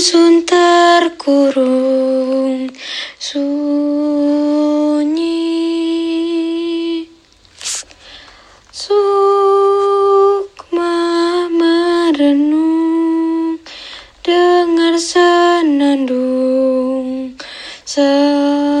dusun terkurung sunyi. Sukma merenung dengar senandung serunai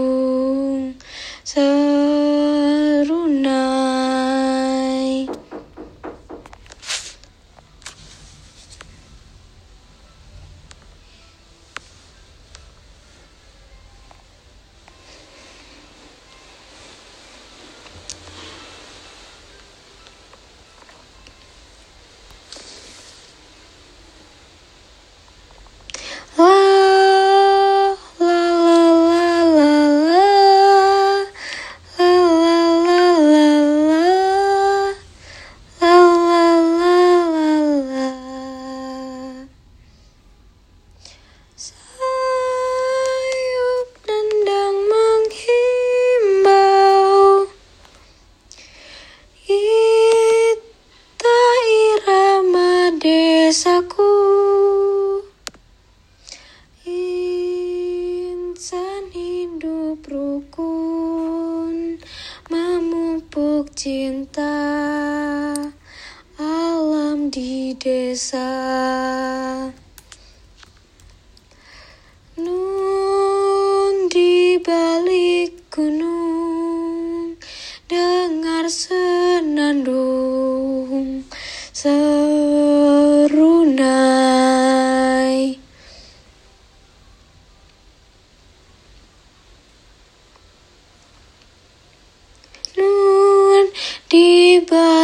desaku Insan hidup rukun Memupuk cinta. Alam di desa. Nun di balik gunung Dengar senandung Serunai di